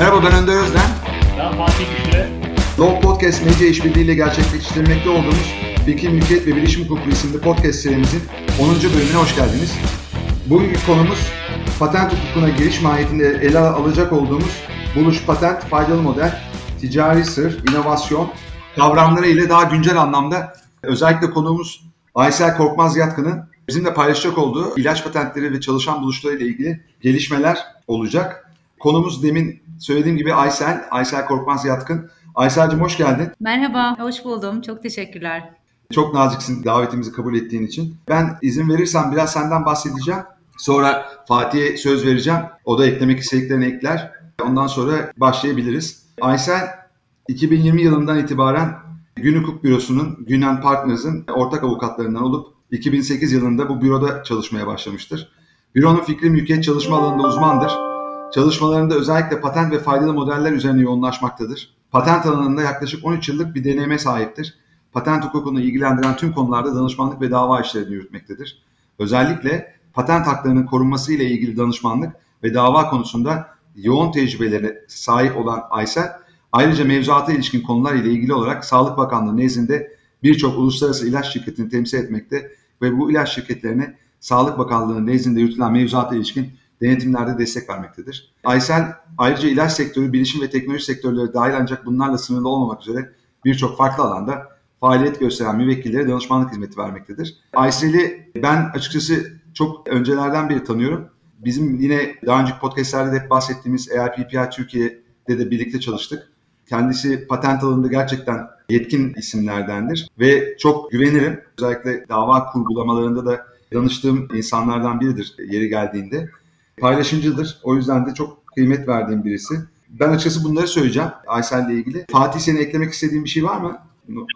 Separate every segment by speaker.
Speaker 1: Merhaba ben Önder Özden.
Speaker 2: Ben Fatih Güçlü.
Speaker 1: Law Podcast Medya İşbirliği ile gerçekleştirmekte olduğumuz Fikir, Mülkiyet ve Bilişim Hukuku isimli podcast serimizin 10. bölümüne hoş geldiniz. Bugünkü konumuz patent hukukuna giriş mahiyetinde ele alacak olduğumuz buluş patent, faydalı model, ticari sır, inovasyon kavramları ile daha güncel anlamda özellikle konuğumuz Aysel Korkmaz Yatkın'ın bizimle paylaşacak olduğu ilaç patentleri ve çalışan buluşları ile ilgili gelişmeler olacak. Konumuz demin söylediğim gibi Aysel, Aysel Korkmaz Yatkın. Aysel'cim hoş geldin.
Speaker 3: Merhaba, hoş buldum. Çok teşekkürler.
Speaker 1: Çok naziksin davetimizi kabul ettiğin için. Ben izin verirsen biraz senden bahsedeceğim. Sonra Fatih'e söz vereceğim. O da eklemek istediklerini ekler. Ondan sonra başlayabiliriz. Aysel 2020 yılından itibaren Gün Hukuk Bürosu'nun, Günen Partners'ın ortak avukatlarından olup 2008 yılında bu büroda çalışmaya başlamıştır. Büronun fikri mülkiyet çalışma alanında uzmandır. Çalışmalarında özellikle patent ve faydalı modeller üzerine yoğunlaşmaktadır. Patent alanında yaklaşık 13 yıllık bir deneyime sahiptir. Patent hukukunu ilgilendiren tüm konularda danışmanlık ve dava işlerini yürütmektedir. Özellikle patent haklarının korunması ile ilgili danışmanlık ve dava konusunda yoğun tecrübelere sahip olan Aysel, ayrıca mevzuata ilişkin konular ile ilgili olarak Sağlık Bakanlığı nezdinde birçok uluslararası ilaç şirketini temsil etmekte ve bu ilaç şirketlerine Sağlık Bakanlığı nezdinde yürütülen mevzuata ilişkin denetimlerde destek vermektedir. Aysel ayrıca ilaç sektörü, bilişim ve teknoloji sektörleri dahil ancak bunlarla sınırlı olmamak üzere birçok farklı alanda faaliyet gösteren müvekkillere danışmanlık hizmeti vermektedir. Aysel'i ben açıkçası çok öncelerden beri tanıyorum. Bizim yine daha önceki podcastlerde de hep bahsettiğimiz AIPPI Türkiye'de de birlikte çalıştık. Kendisi patent alanında gerçekten yetkin isimlerdendir ve çok güvenirim. Özellikle dava kurgulamalarında da danıştığım insanlardan biridir yeri geldiğinde. Paylaşımcıdır. O yüzden de çok kıymet verdiğim birisi. Ben açıkçası bunları söyleyeceğim Aysel'le ilgili. Fatih senin eklemek istediğin bir şey var mı?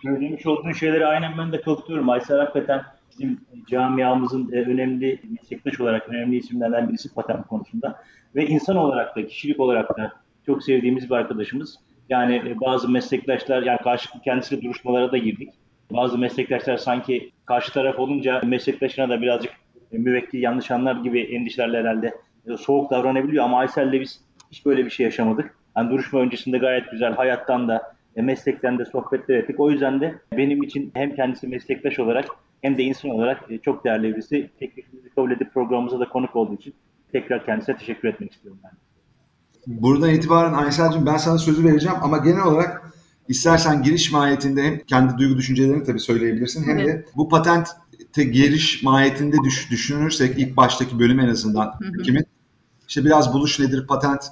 Speaker 2: Söylemiş olduğun şeyleri aynen ben de katılıyorum. Aysel hakikaten bizim camiamızın e, önemli meslektaş olarak önemli isimlerden birisi patent konusunda. Ve insan olarak da, kişilik olarak da çok sevdiğimiz bir arkadaşımız. Yani e, bazı meslektaşlar, yani karşı kendisiyle duruşmalara da girdik. Bazı meslektaşlar sanki karşı taraf olunca meslektaşına da birazcık e, müvekkil yanlış anlar gibi endişelerle herhalde soğuk davranabiliyor. Ama Aysel'le biz hiç böyle bir şey yaşamadık. Yani duruşma öncesinde gayet güzel hayattan da e, meslekten de sohbetler ettik. O yüzden de benim için hem kendisi meslektaş olarak hem de insan olarak e, çok değerli birisi. Teklifimizi kabul edip programımıza da konuk olduğu için tekrar kendisine teşekkür etmek istiyorum ben.
Speaker 1: Buradan itibaren Aysel'cim ben sana sözü vereceğim ama genel olarak istersen giriş mahiyetinde hem kendi duygu düşüncelerini tabii söyleyebilirsin hem de
Speaker 3: Evet.
Speaker 1: bu patente giriş mahiyetinde düş, düşünürsek ilk baştaki bölüm en azından
Speaker 3: hı.
Speaker 1: kimin işte biraz buluş nedir patent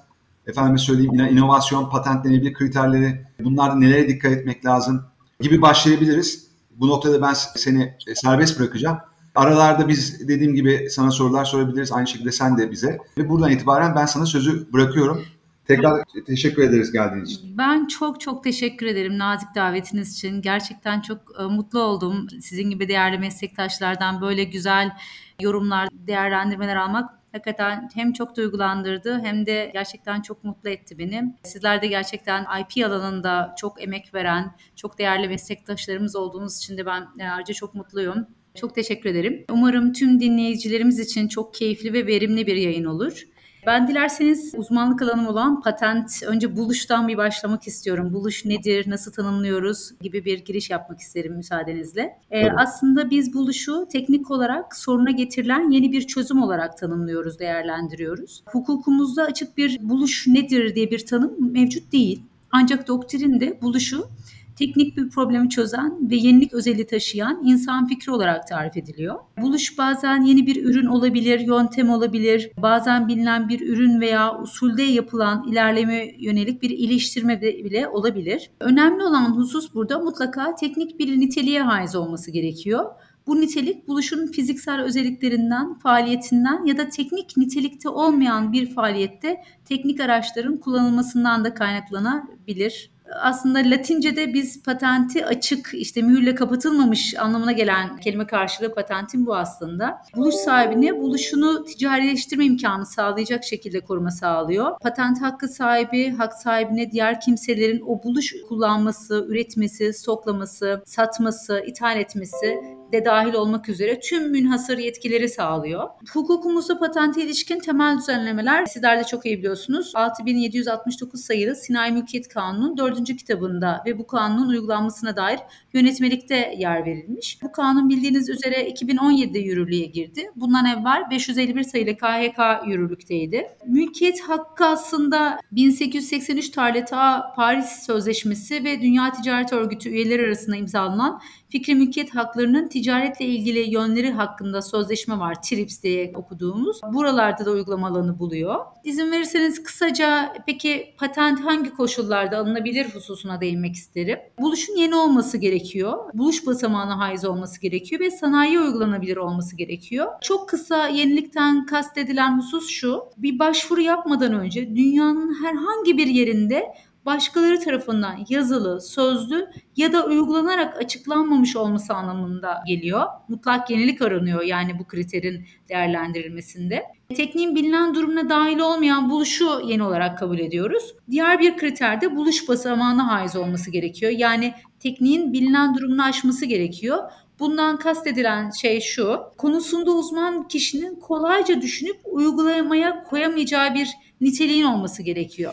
Speaker 1: efendime söyleyeyim inovasyon patentlenebilir kriterleri bunlarda nelere dikkat etmek lazım gibi başlayabiliriz. Bu noktada ben seni serbest bırakacağım. Aralarda biz dediğim gibi sana sorular sorabiliriz. Aynı şekilde sen de bize. Ve buradan itibaren ben sana sözü bırakıyorum. Tekrar teşekkür ederiz geldiğin için.
Speaker 3: Ben çok çok teşekkür ederim nazik davetiniz için. Gerçekten çok e, mutlu oldum. Sizin gibi değerli meslektaşlardan böyle güzel yorumlar, değerlendirmeler almak hakikaten hem çok duygulandırdı hem de gerçekten çok mutlu etti beni. Sizler de gerçekten IP alanında çok emek veren, çok değerli meslektaşlarımız olduğunuz için de ben e, ayrıca çok mutluyum. Çok teşekkür ederim. Umarım tüm dinleyicilerimiz için çok keyifli ve verimli bir yayın olur. Ben dilerseniz uzmanlık alanım olan patent, önce buluştan bir başlamak istiyorum. Buluş nedir, nasıl tanımlıyoruz gibi bir giriş yapmak isterim müsaadenizle. Ee, aslında biz buluşu teknik olarak soruna getirilen yeni bir çözüm olarak tanımlıyoruz, değerlendiriyoruz. Hukukumuzda açık bir buluş nedir diye bir tanım mevcut değil. Ancak doktrinde buluşu teknik bir problemi çözen ve yenilik özelliği taşıyan insan fikri olarak tarif ediliyor. Buluş bazen yeni bir ürün olabilir, yöntem olabilir, bazen bilinen bir ürün veya usulde yapılan ilerleme yönelik bir iyileştirme de- bile olabilir. Önemli olan husus burada mutlaka teknik bir niteliğe haiz olması gerekiyor. Bu nitelik buluşun fiziksel özelliklerinden, faaliyetinden ya da teknik nitelikte olmayan bir faaliyette teknik araçların kullanılmasından da kaynaklanabilir. Aslında Latince'de biz patenti açık, işte mühürle kapatılmamış anlamına gelen kelime karşılığı patentin bu aslında. Buluş sahibine buluşunu ticarileştirme imkanı sağlayacak şekilde koruma sağlıyor. Patent hakkı sahibi, hak sahibine diğer kimselerin o buluş kullanması, üretmesi, stoklaması, satması, ithal etmesi de dahil olmak üzere tüm münhasır yetkileri sağlıyor. Hukukumuzda patente ilişkin temel düzenlemeler sizler de çok iyi biliyorsunuz. 6769 sayılı Sinayi Mülkiyet Kanunu'nun 4. kitabında ve bu kanunun uygulanmasına dair yönetmelikte yer verilmiş. Bu kanun bildiğiniz üzere 2017'de yürürlüğe girdi. Bundan evvel 551 sayılı KHK yürürlükteydi. Mülkiyet hakkı aslında 1883 tarihli ta Paris Sözleşmesi ve Dünya Ticaret Örgütü üyeleri arasında imzalanan fikri mülkiyet haklarının ticaretle ilgili yönleri hakkında sözleşme var. TRIPS diye okuduğumuz. Buralarda da uygulama alanı buluyor. İzin verirseniz kısaca peki patent hangi koşullarda alınabilir hususuna değinmek isterim. Buluşun yeni olması gerekiyor. Buluş basamağına haiz olması gerekiyor ve sanayiye uygulanabilir olması gerekiyor. Çok kısa yenilikten kastedilen husus şu. Bir başvuru yapmadan önce dünyanın herhangi bir yerinde başkaları tarafından yazılı, sözlü ya da uygulanarak açıklanmamış olması anlamında geliyor. Mutlak yenilik aranıyor yani bu kriterin değerlendirilmesinde. Tekniğin bilinen durumuna dahil olmayan buluşu yeni olarak kabul ediyoruz. Diğer bir kriter de buluş basamağına haiz olması gerekiyor. Yani tekniğin bilinen durumunu aşması gerekiyor. Bundan kastedilen şey şu, konusunda uzman kişinin kolayca düşünüp uygulamaya koyamayacağı bir niteliğin olması gerekiyor.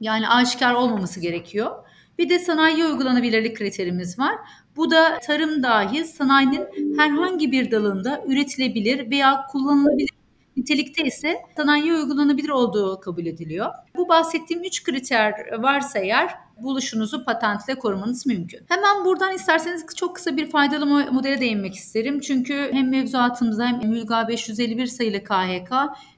Speaker 3: Yani aşikar olmaması gerekiyor. Bir de sanayi uygulanabilirlik kriterimiz var. Bu da tarım dahil sanayinin herhangi bir dalında üretilebilir veya kullanılabilir nitelikte ise sanayiye uygulanabilir olduğu kabul ediliyor. Bu bahsettiğim üç kriter varsa eğer buluşunuzu patentle korumanız mümkün. Hemen buradan isterseniz çok kısa bir faydalı modele değinmek isterim. Çünkü hem mevzuatımızda hem Mülga 551 sayılı KHK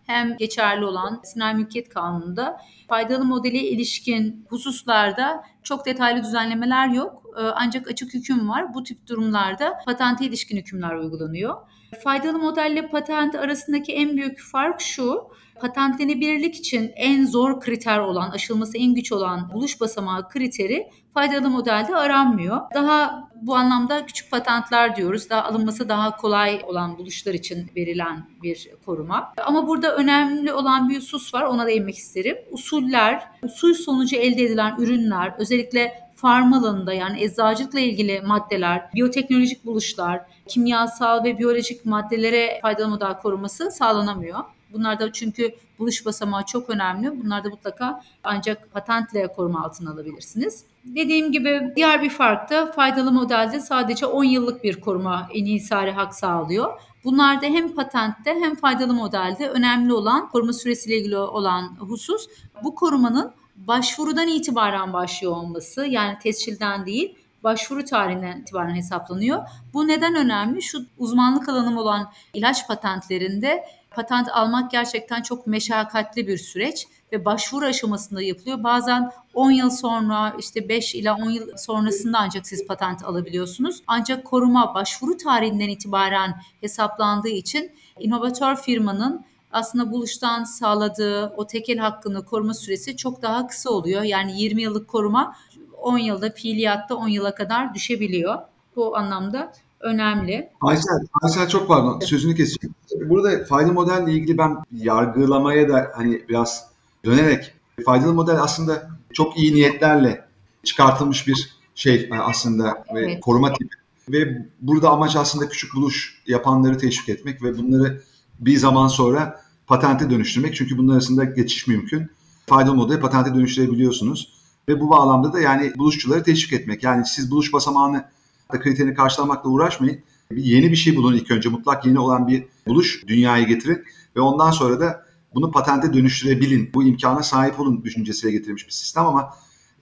Speaker 3: hem geçerli olan Sinayi Mülkiyet Kanunu'nda faydalı modeli ilişkin hususlarda çok detaylı düzenlemeler yok. Ancak açık hüküm var. Bu tip durumlarda patente ilişkin hükümler uygulanıyor. Faydalı modelle patent arasındaki en büyük fark şu. Patentlenebilirlik için en zor kriter olan, aşılması en güç olan buluş basamağı kriteri faydalı modelde aranmıyor. Daha bu anlamda küçük patentler diyoruz. Daha alınması daha kolay olan buluşlar için verilen bir koruma. Ama burada önemli olan bir husus var. Ona değinmek isterim. Usuller, usul sonucu elde edilen ürünler, özellikle farm alanında yani eczacılıkla ilgili maddeler, biyoteknolojik buluşlar, kimyasal ve biyolojik maddelere faydalı model koruması sağlanamıyor. Bunlar da çünkü buluş basamağı çok önemli. Bunlar da mutlaka ancak patentle koruma altına alabilirsiniz. Dediğim gibi diğer bir fark da faydalı modelde sadece 10 yıllık bir koruma inhisari hak sağlıyor. Bunlarda hem patentte hem faydalı modelde önemli olan koruma süresiyle ilgili olan husus bu korumanın başvurudan itibaren başlıyor olması yani tescilden değil başvuru tarihinden itibaren hesaplanıyor. Bu neden önemli? Şu uzmanlık alanım olan ilaç patentlerinde patent almak gerçekten çok meşakkatli bir süreç ve başvuru aşamasında yapılıyor. Bazen 10 yıl sonra işte 5 ila 10 yıl sonrasında ancak siz patent alabiliyorsunuz. Ancak koruma başvuru tarihinden itibaren hesaplandığı için inovatör firmanın aslında buluştan sağladığı o tekel hakkını koruma süresi çok daha kısa oluyor. Yani 20 yıllık koruma 10 yılda fiiliyatta 10 yıla kadar düşebiliyor. Bu anlamda önemli.
Speaker 1: Aysel, Aysel çok pardon sözünü keseceğim. Burada faydalı modelle ilgili ben yargılamaya da hani biraz dönerek faydalı model aslında çok iyi niyetlerle çıkartılmış bir şey aslında ve evet. koruma tipi. Ve burada amaç aslında küçük buluş yapanları teşvik etmek ve bunları bir zaman sonra patente dönüştürmek. Çünkü bunlar arasında geçiş mümkün. Faydalı modeli patente dönüştürebiliyorsunuz. Ve bu bağlamda da yani buluşçuları teşvik etmek. Yani siz buluş basamağını da kriterini karşılamakla uğraşmayın. Bir yeni bir şey bulun ilk önce. Mutlak yeni olan bir buluş dünyaya getirin. Ve ondan sonra da bunu patente dönüştürebilin. Bu imkana sahip olun düşüncesiyle getirilmiş bir sistem ama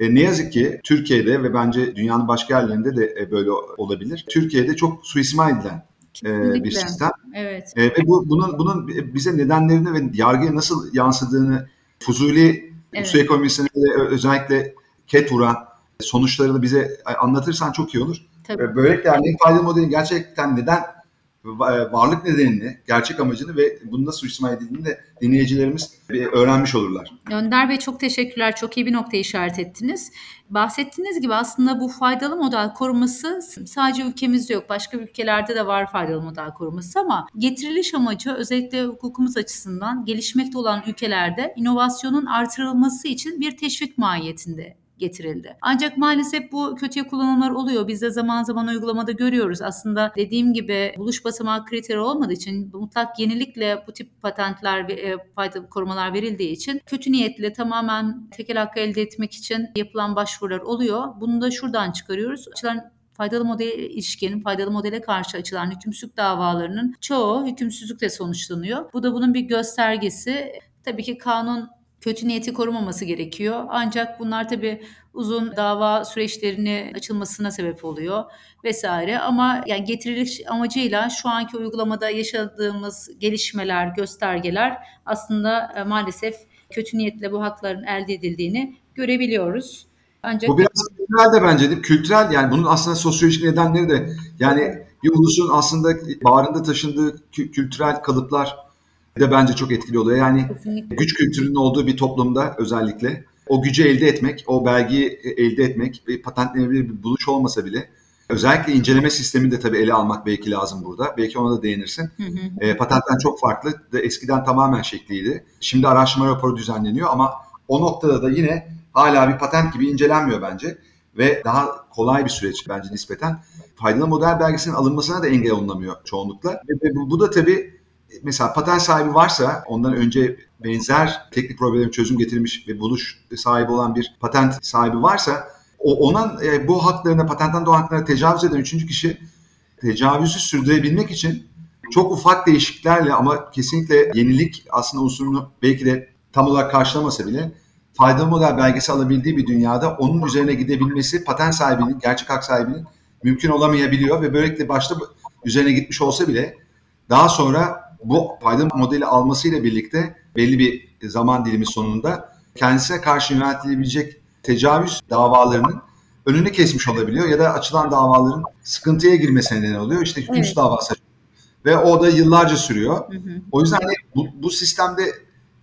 Speaker 1: e, ne yazık ki Türkiye'de ve bence dünyanın başka yerlerinde de e, böyle olabilir. Türkiye'de çok suistimal edilen e, bir sistem.
Speaker 3: Evet.
Speaker 1: E, ve bu, bunun bunun bize nedenlerini ve yargıya nasıl yansıdığını Fuzuli evet. su ekonomisine özellikle ket vuran sonuçlarını bize anlatırsan çok iyi olur. Tabii. Böylelikle yani faydalı modelin gerçekten neden varlık nedenini, gerçek amacını ve bunu nasıl suistimal edildiğini de dinleyicilerimiz öğrenmiş olurlar.
Speaker 3: Önder Bey çok teşekkürler. Çok iyi bir noktaya işaret ettiniz. Bahsettiğiniz gibi aslında bu faydalı model koruması sadece ülkemizde yok. Başka ülkelerde de var faydalı model koruması ama getiriliş amacı özellikle hukukumuz açısından gelişmekte olan ülkelerde inovasyonun artırılması için bir teşvik mahiyetinde getirildi. Ancak maalesef bu kötüye kullanımlar oluyor. Biz de zaman zaman uygulamada görüyoruz. Aslında dediğim gibi buluş basamağı kriteri olmadığı için mutlak yenilikle bu tip patentler ve e, faydalı korumalar verildiği için kötü niyetli tamamen tekel hakkı elde etmek için yapılan başvurular oluyor. Bunu da şuradan çıkarıyoruz. Açılan faydalı modele ilişkin, faydalı modele karşı açılan hükümsüzlük davalarının çoğu hükümsüzlükle sonuçlanıyor. Bu da bunun bir göstergesi. Tabii ki kanun kötü niyeti korumaması gerekiyor. Ancak bunlar tabii uzun dava süreçlerini açılmasına sebep oluyor vesaire. Ama yani getiriliş amacıyla şu anki uygulamada yaşadığımız gelişmeler, göstergeler aslında e, maalesef kötü niyetle bu hakların elde edildiğini görebiliyoruz. Ancak
Speaker 1: Bu biraz kültürel de bence değil? Kültürel yani bunun aslında sosyolojik nedenleri de yani bir ulusun aslında bağrında taşındığı kü- kültürel kalıplar de bence çok etkili oluyor. Yani
Speaker 3: kesinlikle
Speaker 1: güç kültürünün olduğu bir toplumda özellikle o gücü elde etmek, o belgeyi elde etmek ve patentlenebilir bir buluş olmasa bile özellikle inceleme sistemini de tabii ele almak belki lazım burada. Belki ona da değinirsin.
Speaker 3: Hı hı.
Speaker 1: E, patentten çok farklı. De eskiden tamamen şekliydi. Şimdi araştırma raporu düzenleniyor ama o noktada da yine hala bir patent gibi incelenmiyor bence. Ve daha kolay bir süreç bence nispeten. Faydalı model belgesinin alınmasına da engel olunamıyor çoğunlukla. Ve, ve bu, bu da tabii mesela patent sahibi varsa ondan önce benzer teknik problemi çözüm getirmiş ve buluş sahibi olan bir patent sahibi varsa o, ona e, bu haklarına patentten doğan haklarına tecavüz eden üçüncü kişi tecavüzü sürdürebilmek için çok ufak değişikliklerle ama kesinlikle yenilik aslında unsurunu belki de tam olarak karşılamasa bile faydalı model belgesi alabildiği bir dünyada onun üzerine gidebilmesi patent sahibinin, gerçek hak sahibinin mümkün olamayabiliyor ve böylelikle başta üzerine gitmiş olsa bile daha sonra bu faydalı modeli almasıyla birlikte belli bir zaman dilimi sonunda kendisine karşı yöneltilebilecek tecavüz davalarının önünü kesmiş olabiliyor ya da açılan davaların sıkıntıya girmesine neden oluyor. İşte hükümsüz
Speaker 3: Evet.
Speaker 1: davası ve o da yıllarca sürüyor.
Speaker 3: Hı hı.
Speaker 1: O yüzden bu, bu sistemde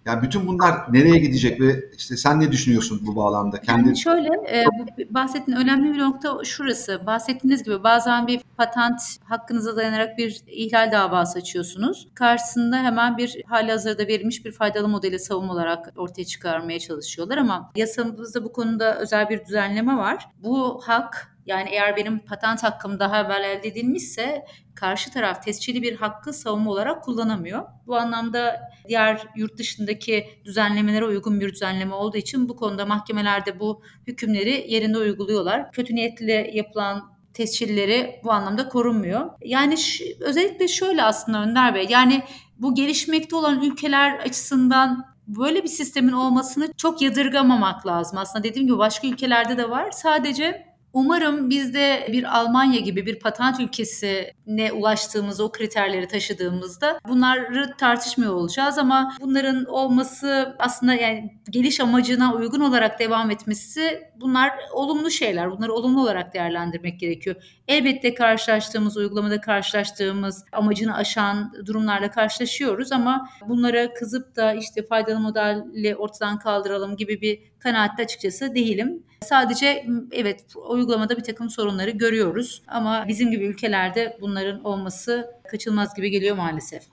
Speaker 1: yani bütün bunlar nereye gidecek ve işte sen ne düşünüyorsun bu bağlamda? Kendi
Speaker 3: Yani şöyle, e, bahsettiğin önemli bir nokta şurası. Bahsettiğiniz gibi bazen bir patent hakkınıza dayanarak bir ihlal davası açıyorsunuz. Karşısında hemen bir halihazırda verilmiş bir faydalı modeli savunma olarak ortaya çıkarmaya çalışıyorlar ama yasamızda bu konuda özel bir düzenleme var. Bu hak yani eğer benim patent hakkım daha evvel elde edilmişse karşı taraf tescilli bir hakkı savunma olarak kullanamıyor. Bu anlamda diğer yurt dışındaki düzenlemelere uygun bir düzenleme olduğu için bu konuda mahkemelerde bu hükümleri yerinde uyguluyorlar. Kötü niyetle yapılan tescilleri bu anlamda korunmuyor. Yani özellikle şöyle aslında Önder Bey yani bu gelişmekte olan ülkeler açısından böyle bir sistemin olmasını çok yadırgamamak lazım. Aslında dediğim gibi başka ülkelerde de var. Sadece Umarım biz de bir Almanya gibi bir patent ülkesine ulaştığımız o kriterleri taşıdığımızda bunları tartışmıyor olacağız ama bunların olması aslında yani geliş amacına uygun olarak devam etmesi bunlar olumlu şeyler. Bunları olumlu olarak değerlendirmek gerekiyor. Elbette karşılaştığımız, uygulamada karşılaştığımız amacını aşan durumlarla karşılaşıyoruz ama bunlara kızıp da işte faydalı modeli ortadan kaldıralım gibi bir kanaatte açıkçası değilim. Sadece evet uygulamada bir takım sorunları görüyoruz ama bizim gibi ülkelerde bunların olması kaçılmaz gibi geliyor maalesef.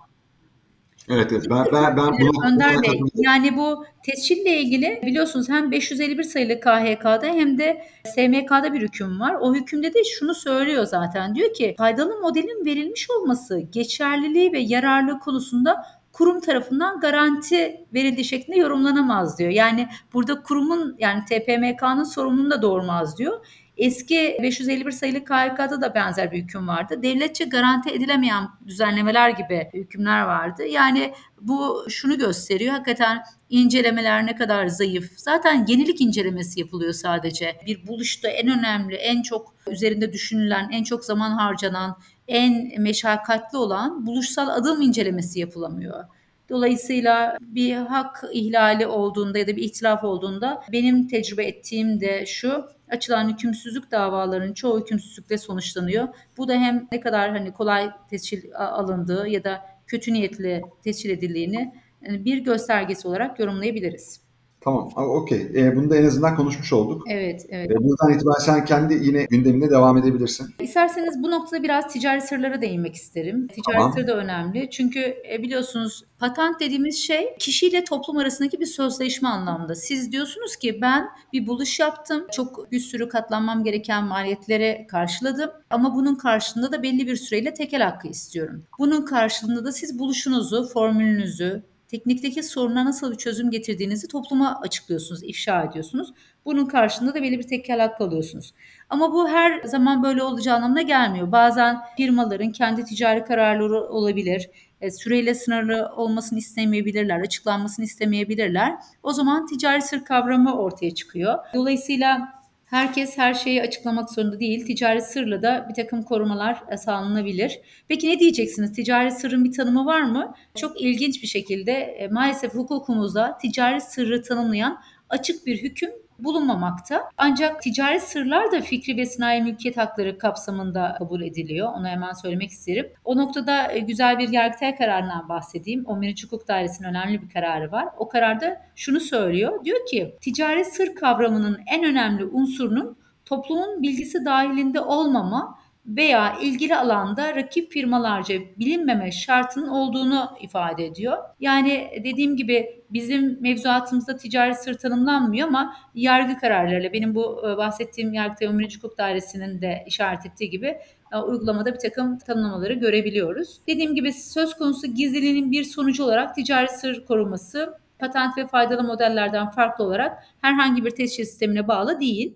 Speaker 1: Evet, evet. Ben, ben, ben bunu,
Speaker 3: Önder Bey, yani bu tescille ilgili biliyorsunuz hem 551 sayılı KHK'da hem de SMK'da bir hüküm var. O hükümde de şunu söylüyor zaten. Diyor ki faydalı modelin verilmiş olması geçerliliği ve yararlılığı konusunda kurum tarafından garanti verildiği şeklinde yorumlanamaz diyor. Yani burada kurumun yani TPMK'nın sorumluluğunu da doğurmaz diyor. Eski 551 sayılı KHK'da da benzer bir hüküm vardı. Devletçe garanti edilemeyen düzenlemeler gibi hükümler vardı. Yani bu şunu gösteriyor. Hakikaten incelemeler ne kadar zayıf. Zaten yenilik incelemesi yapılıyor sadece. Bir buluşta en önemli, en çok üzerinde düşünülen, en çok zaman harcanan, en meşakkatli olan buluşsal adım incelemesi yapılamıyor. Dolayısıyla bir hak ihlali olduğunda ya da bir ihtilaf olduğunda benim tecrübe ettiğim de şu açılan hükümsüzlük davalarının çoğu hükümsüzlükle sonuçlanıyor. Bu da hem ne kadar hani kolay tescil alındığı ya da kötü niyetli tescil edildiğini bir göstergesi olarak yorumlayabiliriz.
Speaker 1: Tamam, okey. E, bunu da en azından konuşmuş olduk.
Speaker 3: Evet, evet.
Speaker 1: E, buradan itibaren sen kendi yine gündemine devam edebilirsin.
Speaker 3: İsterseniz bu noktada biraz ticari sırlara değinmek isterim. Ticari
Speaker 1: Tamam.
Speaker 3: sır da önemli. Çünkü e, biliyorsunuz patent dediğimiz şey kişiyle toplum arasındaki bir sözleşme anlamda. Siz diyorsunuz ki ben bir buluş yaptım. Çok bir sürü katlanmam gereken maliyetlere karşıladım. Ama bunun karşılığında da belli bir süreyle tekel hakkı istiyorum. Bunun karşılığında da siz buluşunuzu, formülünüzü, teknikteki soruna nasıl bir çözüm getirdiğinizi topluma açıklıyorsunuz, ifşa ediyorsunuz. Bunun karşılığında da belli bir tekel hakkı alıyorsunuz. Ama bu her zaman böyle olacağı anlamına gelmiyor. Bazen firmaların kendi ticari kararları olabilir. E, süreyle sınırlı olmasını istemeyebilirler, açıklanmasını istemeyebilirler. O zaman ticari sır kavramı ortaya çıkıyor. Dolayısıyla herkes her şeyi açıklamak zorunda değil. Ticari sırla da bir takım korumalar e, sağlanabilir. Peki ne diyeceksiniz? Ticari sırrın bir tanımı var mı? Çok ilginç bir şekilde e, maalesef hukukumuzda ticari sırrı tanımlayan açık bir hüküm bulunmamakta. Ancak ticari sırlar da fikri ve sinayi mülkiyet hakları kapsamında kabul ediliyor. Onu hemen söylemek isterim. O noktada e, güzel bir yargıtay kararından bahsedeyim. 11. Hukuk Dairesi'nin önemli bir kararı var. O kararda şunu söylüyor. Diyor ki ticari sır kavramının en önemli unsurunun toplumun bilgisi dahilinde olmama veya ilgili alanda rakip firmalarca bilinmeme şartının olduğunu ifade ediyor. Yani dediğim gibi bizim mevzuatımızda ticari sır tanımlanmıyor ama yargı kararlarıyla benim bu e, bahsettiğim Yargıtay 11. Hukuk Dairesi'nin de işaret ettiği gibi e, uygulamada bir takım tanımlamaları görebiliyoruz. Dediğim gibi söz konusu gizliliğinin bir sonucu olarak ticari sır korunması patent ve faydalı modellerden farklı olarak herhangi bir tescil sistemine bağlı değil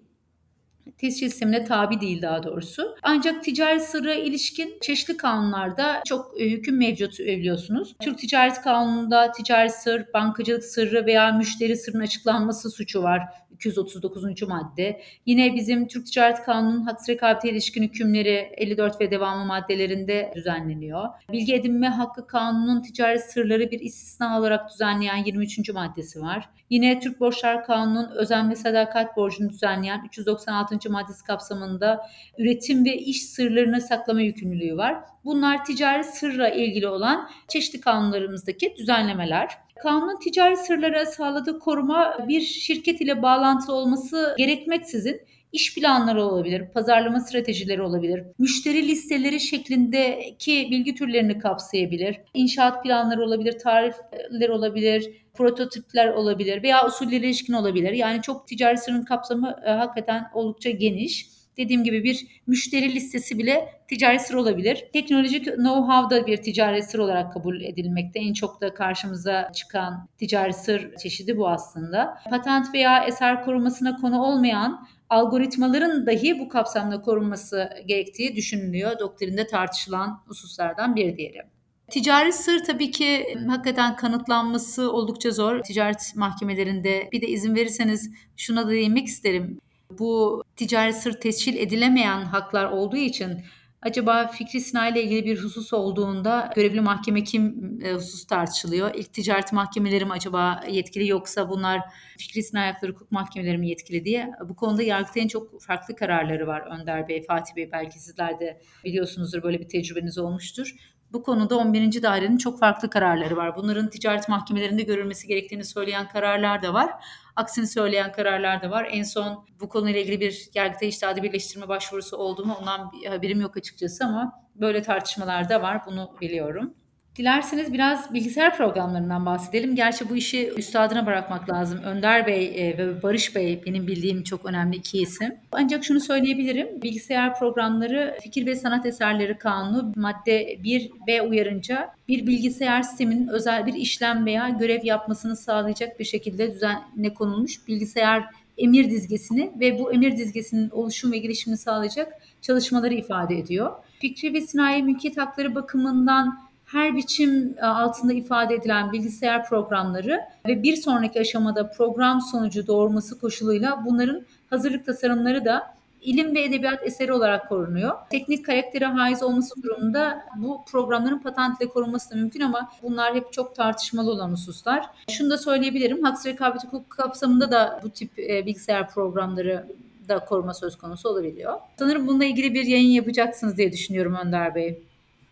Speaker 3: tescil sistemine tabi değil daha doğrusu. Ancak ticari sırra ilişkin çeşitli kanunlarda çok e, hüküm mevcut biliyorsunuz. Türk Ticaret Kanunu'nda ticari sır, bankacılık sırrı veya müşteri sırrının açıklanması suçu var. 239. madde. Yine bizim Türk Ticaret Kanunu'nun haksız rekabete ilişkin hükümleri 54 ve devamı maddelerinde düzenleniyor. Bilgi edinme hakkı kanunun ticari sırları bir istisna olarak düzenleyen 23. maddesi var. Yine Türk Borçlar Kanunu'nun özen ve sadakat borcunu düzenleyen 396. maddesi kapsamında üretim ve iş sırlarını saklama yükümlülüğü var. Bunlar ticari sırla ilgili olan çeşitli kanunlarımızdaki düzenlemeler. Kanunun ticari sırlara sağladığı koruma bir şirket ile bağlantılı olması gerekmeksizin iş planları olabilir, pazarlama stratejileri olabilir, müşteri listeleri şeklindeki bilgi türlerini kapsayabilir, inşaat planları olabilir, tarifler olabilir, prototipler olabilir veya usullere ilişkin olabilir. Yani çok ticari sırrın kapsamı e, hakikaten oldukça geniş. Dediğim gibi bir müşteri listesi bile ticari sır olabilir. Teknolojik know-how da bir ticari sır olarak kabul edilmekte. En çok da karşımıza çıkan ticari sır çeşidi bu aslında. Patent veya eser korumasına konu olmayan algoritmaların dahi bu kapsamda korunması gerektiği düşünülüyor. Doktrinde tartışılan hususlardan bir diğeri. Ticari sır tabii ki hakikaten kanıtlanması oldukça zor. Ticaret mahkemelerinde bir de izin verirseniz şuna da değinmek isterim. Bu ticari sır tescil edilemeyen haklar olduğu için acaba fikri sinayi ile ilgili bir husus olduğunda görevli mahkeme kim e, husus tartışılıyor. İlk ticaret mahkemeleri mi acaba yetkili yoksa bunlar fikri sinayi hakları hukuk mahkemeleri mi yetkili diye. Bu konuda Yargıtay'ın çok farklı kararları var Önder Bey, Fatih Bey belki sizler de biliyorsunuzdur böyle bir tecrübeniz olmuştur. Bu konuda 11. dairenin çok farklı kararları var. Bunların ticaret mahkemelerinde görülmesi gerektiğini söyleyen kararlar da var. Aksini söyleyen kararlar da var. En son bu konuyla ilgili bir yargıta iştihadi birleştirme başvurusu oldu mu ondan bir haberim yok açıkçası ama böyle tartışmalar da var. Bunu biliyorum. Dilerseniz biraz bilgisayar programlarından bahsedelim. Gerçi bu işi üstadına bırakmak lazım. Önder Bey e, ve Barış Bey benim bildiğim çok önemli iki isim. Ancak şunu söyleyebilirim. Bilgisayar programları Fikir ve Sanat Eserleri Kanunu madde 1 B uyarınca bir bilgisayar sisteminin özel bir işlem veya görev yapmasını sağlayacak bir şekilde düzenle konulmuş bilgisayar emir dizgesini ve bu emir dizgesinin oluşum ve gelişimini sağlayacak çalışmaları ifade ediyor. Fikri ve sinayi mülkiyet hakları bakımından her biçim e, altında ifade edilen bilgisayar programları ve bir sonraki aşamada program sonucu doğurması koşuluyla bunların hazırlık tasarımları da ilim ve edebiyat eseri olarak korunuyor. Teknik karaktere haiz olması durumunda bu programların patentle korunması da mümkün ama bunlar hep çok tartışmalı olan hususlar. Şunu da söyleyebilirim. Haksız rekabet hukuk kapsamında da bu tip e, bilgisayar programları da koruma söz konusu olabiliyor. Sanırım bununla ilgili bir yayın yapacaksınız diye düşünüyorum Önder Bey.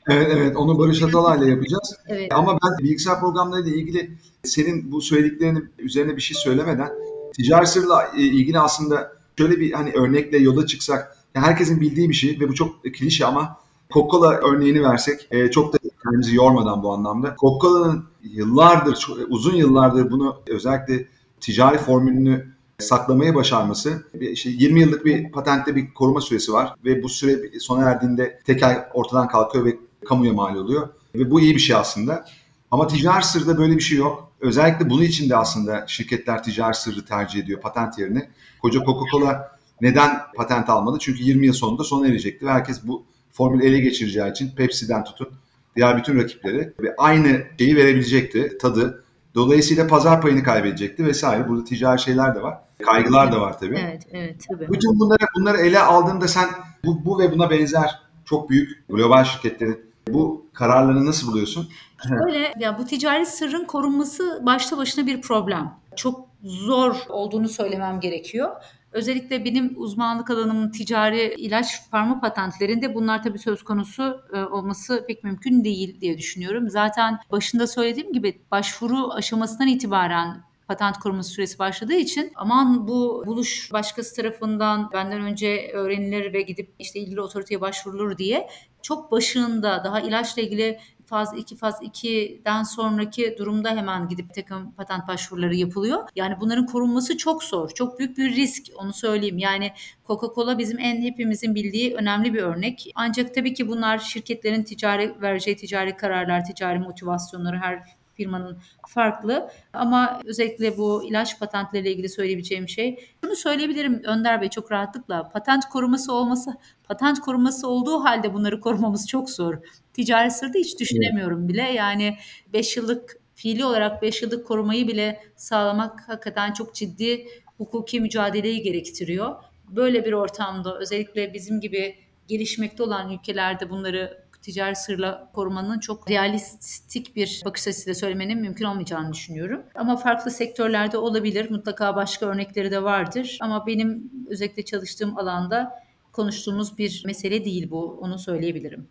Speaker 1: Evet evet onu Barış Atalay'la yapacağız.
Speaker 3: Evet.
Speaker 1: Ama ben bilgisayar programlarıyla ilgili senin bu söylediklerinin üzerine bir şey söylemeden ticari sırla e, ilgili aslında şöyle bir hani örnekle yola çıksak herkesin bildiği bir şey ve bu çok klişe ama Coca-Cola örneğini versek e, çok da kendimizi yormadan bu anlamda. Coca-Cola'nın yıllardır, çok, uzun yıllardır bunu özellikle ticari formülünü saklamayı başarması. Bir işte 20 yıllık bir patentte bir koruma süresi var ve bu süre sona erdiğinde tekel ortadan kalkıyor ve kamuya mal oluyor. Ve bu iyi bir şey aslında. Ama ticari sırda böyle bir şey yok. Özellikle bunun için de aslında şirketler ticari sırrı tercih ediyor patent yerine. Koca Coca-Cola neden patent almadı? Çünkü 20 yıl sonunda sona erecekti ve herkes bu formülü ele geçireceği için Pepsi'den tutun diğer bütün rakipleri ve aynı şeyi verebilecekti tadı. Dolayısıyla pazar payını kaybedecekti vesaire. Burada ticari şeyler de var. Kaygılar da var tabii.
Speaker 3: Evet, evet tabii.
Speaker 1: Bütün bunları bunları ele aldığında sen bu, bu ve buna benzer çok büyük global şirketlerin bu kararlarını nasıl buluyorsun?
Speaker 3: Böyle ya bu ticari sırrın korunması başta başına bir problem. Çok zor olduğunu söylemem gerekiyor. Özellikle benim uzmanlık alanım ticari ilaç farma patentlerinde bunlar tabii söz konusu e, olması pek mümkün değil diye düşünüyorum. Zaten başında söylediğim gibi başvuru aşamasından itibaren patent koruması süresi başladığı için aman bu buluş başkası tarafından benden önce öğrenilir ve gidip işte ilgili otoriteye başvurulur diye çok başında daha ilaçla ilgili faz 2 faz 2'den sonraki durumda hemen gidip takım patent başvuruları yapılıyor. Yani bunların korunması çok zor. Çok büyük bir risk onu söyleyeyim. Yani Coca-Cola bizim en hepimizin bildiği önemli bir örnek. Ancak tabii ki bunlar şirketlerin ticari vereceği ticari kararlar, ticari motivasyonları her firmanın farklı ama özellikle bu ilaç patentleriyle ilgili söyleyebileceğim şey şunu söyleyebilirim Önder Bey çok rahatlıkla patent koruması olması patent koruması olduğu halde bunları korumamız çok zor. Ticari sırda hiç düşünemiyorum bile yani 5 yıllık fiili olarak 5 yıllık korumayı bile sağlamak hakikaten çok ciddi hukuki mücadeleyi gerektiriyor. Böyle bir ortamda özellikle bizim gibi gelişmekte olan ülkelerde bunları ticari sırla korumanın çok realistik bir bakış açısıyla söylemenin mümkün olmayacağını düşünüyorum. Ama farklı sektörlerde olabilir. Mutlaka başka örnekleri de vardır. Ama benim özellikle çalıştığım alanda konuştuğumuz bir mesele değil bu. Onu söyleyebilirim.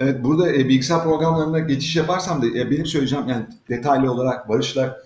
Speaker 1: Evet burada e, bilgisayar programlarına geçiş yaparsam da e, benim söyleyeceğim yani detaylı olarak Barış'la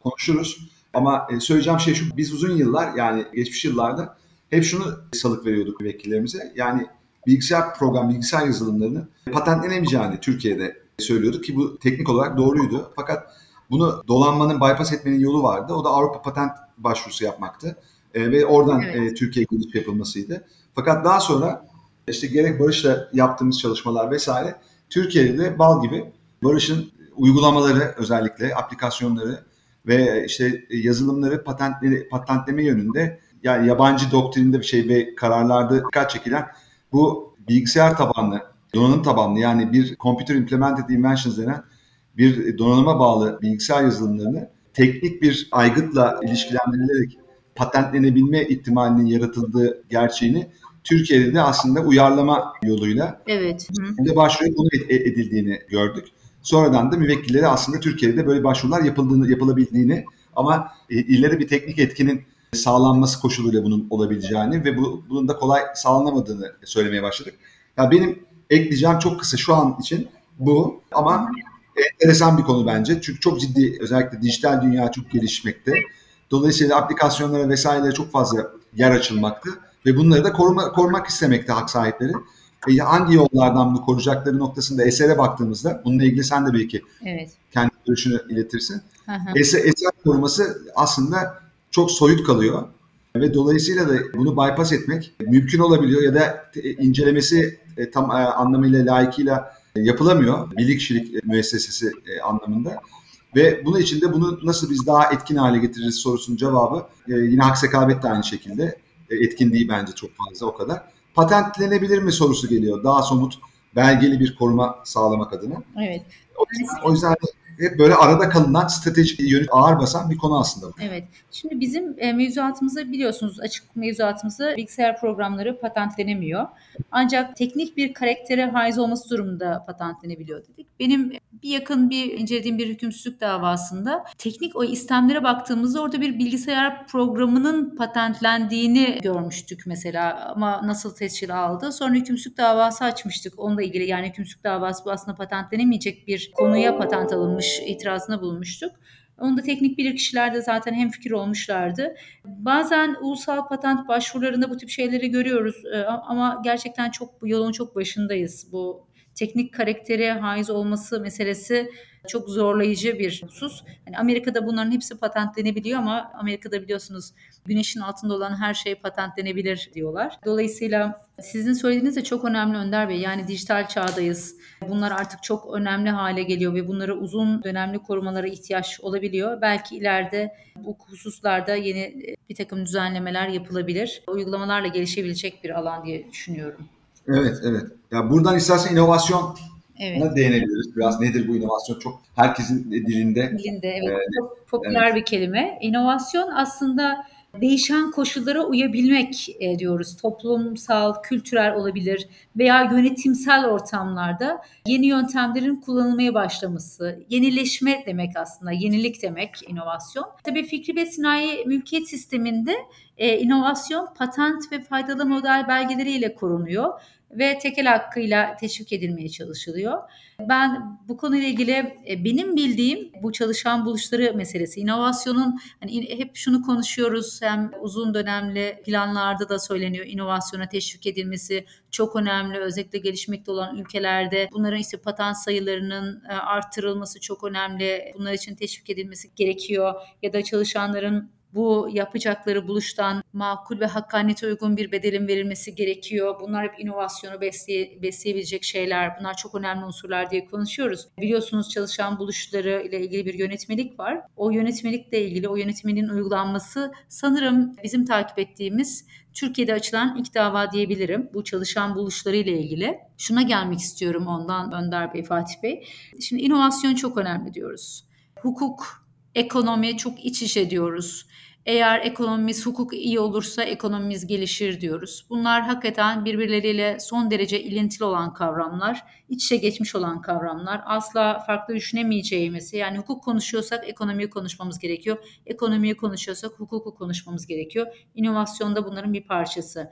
Speaker 1: konuşuruz. Ama e, söyleyeceğim şey şu biz uzun yıllar yani geçmiş yıllarda hep şunu salık veriyorduk müvekkillerimize. Yani bilgisayar program, bilgisayar yazılımlarını patentlenemeyeceğini Türkiye'de söylüyorduk ki bu teknik olarak doğruydu. Fakat bunu dolanmanın, bypass etmenin yolu vardı. O da Avrupa patent başvurusu yapmaktı. E, ve oradan
Speaker 3: Evet.
Speaker 1: e, Türkiye'ye giriş yapılmasıydı. Fakat daha sonra işte gerek Barış'la yaptığımız çalışmalar vesaire Türkiye'de de bal gibi Barış'ın uygulamaları özellikle aplikasyonları ve işte yazılımları patentleri patentleme yönünde yani yabancı doktrinde bir şey ve kararlarda dikkat çekilen bu bilgisayar tabanlı, donanım tabanlı yani bir computer implemented inventions denen bir donanıma bağlı bilgisayar yazılımlarını teknik bir aygıtla ilişkilendirilerek patentlenebilme ihtimalinin yaratıldığı gerçeğini Türkiye'de de aslında uyarlama yoluyla
Speaker 3: Evet.
Speaker 1: De başvuruya ed- edildiğini gördük. Sonradan da müvekkillere aslında Türkiye'de böyle başvurular yapıldığını, yapılabildiğini ama ileri bir teknik etkinin sağlanması koşuluyla bunun olabileceğini ve bu, bunun da kolay sağlanamadığını söylemeye başladık. Ya benim ekleyeceğim çok kısa şu an için bu ama enteresan bir konu bence. Çünkü çok ciddi özellikle dijital dünya çok gelişmekte. Dolayısıyla aplikasyonlara vesairelere çok fazla yer açılmakta ve bunları da koruma, korumak istemekte hak sahipleri. E, hangi yollardan bunu koruyacakları noktasında esere baktığımızda bununla ilgili sen de belki
Speaker 3: Evet.
Speaker 1: kendi görüşünü iletirsin.
Speaker 3: Hı hı.
Speaker 1: Eser, eser koruması aslında çok soyut kalıyor ve dolayısıyla da bunu bypass etmek mümkün olabiliyor ya da te- incelemesi e, tam e, anlamıyla layıkıyla e, yapılamıyor bilgi kişilik e, müessesesi e, anlamında. Ve bunun için de bunu nasıl biz daha etkin hale getiririz sorusunun cevabı e, yine hak sekabet de aynı şekilde e, etkin değil bence çok fazla o kadar. Patentlenebilir mi sorusu geliyor daha somut belgeli bir koruma sağlamak adına.
Speaker 3: Evet.
Speaker 1: O yüzden hep böyle arada kalınan stratejik yönü ağır basan bir konu aslında bu.
Speaker 3: Evet. Şimdi bizim e, mevzuatımızda biliyorsunuz açık mevzuatımızda bilgisayar programları patentlenemiyor. Ancak teknik bir karaktere haiz olması durumunda patentlenebiliyor dedik. Benim bir yakın bir incelediğim bir hükümsüzlük davasında teknik o istemlere baktığımızda orada bir bilgisayar programının patentlendiğini görmüştük mesela ama nasıl tescil aldı. Sonra hükümsüzlük davası açmıştık onunla ilgili yani hükümsüzlük davası bu aslında patentlenemeyecek bir konuya patent alınmış itirazına bulunmuştuk. Onda teknik bilirkişiler de zaten hemfikir olmuşlardı. Bazen ulusal patent başvurularında bu tip şeyleri görüyoruz e, ama gerçekten çok bu yolun çok başındayız. Bu teknik karaktere haiz olması meselesi çok zorlayıcı bir husus. Yani Amerika'da bunların hepsi patentlenebiliyor ama Amerika'da biliyorsunuz güneşin altında olan her şey patentlenebilir diyorlar. Dolayısıyla sizin söylediğiniz de çok önemli Önder Bey. Yani dijital çağdayız. Bunlar artık çok önemli hale geliyor ve bunlara uzun dönemli korumalara ihtiyaç olabiliyor. Belki ileride bu hususlarda yeni bir takım düzenlemeler yapılabilir. Uygulamalarla gelişebilecek bir alan diye düşünüyorum.
Speaker 1: Evet, evet. Ya buradan istersen inovasyon
Speaker 3: Evet.
Speaker 1: değinebiliriz. Biraz nedir bu inovasyon? Çok herkesin dilinde.
Speaker 3: Dilinde evet.
Speaker 1: Evet.
Speaker 3: Çok popüler bir kelime. İnovasyon aslında değişen koşullara uyabilmek e, diyoruz. Toplumsal, kültürel olabilir veya yönetimsel ortamlarda yeni yöntemlerin kullanılmaya başlaması, yenileşme demek aslında, yenilik demek inovasyon. Tabii fikri ve sinayi mülkiyet sisteminde e, inovasyon patent ve faydalı model belgeleriyle korunuyor ve tekel hakkıyla teşvik edilmeye çalışılıyor. Ben bu konuyla ilgili e, benim bildiğim bu çalışan buluşları meselesi. inovasyonun hani hep şunu konuşuyoruz hem uzun dönemli planlarda da söyleniyor inovasyona teşvik edilmesi çok önemli. Özellikle gelişmekte olan ülkelerde bunların işte patent sayılarının e, artırılması çok önemli. Bunlar için teşvik edilmesi gerekiyor ya da çalışanların bu yapacakları buluştan makul ve hakkaniyete uygun bir bedelin verilmesi gerekiyor. Bunlar hep inovasyonu besleye, besleyebilecek şeyler. Bunlar çok önemli unsurlar diye konuşuyoruz. Biliyorsunuz çalışan buluşları ile ilgili bir yönetmelik var. O yönetmelikle ilgili o yönetmenin uygulanması sanırım bizim takip ettiğimiz Türkiye'de açılan ilk dava diyebilirim. Bu çalışan buluşları ile ilgili. Şuna gelmek istiyorum ondan Önder Bey, Fatih Bey. Şimdi inovasyon çok önemli diyoruz. Hukuk, ekonomi çok iç içe diyoruz. Eğer ekonomimiz, hukuk iyi olursa ekonomimiz gelişir diyoruz. Bunlar hakikaten birbirleriyle son derece ilintili olan kavramlar, iç içe geçmiş olan kavramlar. Asla farklı düşünemeyeceğimiz, yani hukuk konuşuyorsak ekonomiyi konuşmamız gerekiyor. Ekonomiyi konuşuyorsak hukuku konuşmamız gerekiyor. İnovasyon da bunların bir parçası.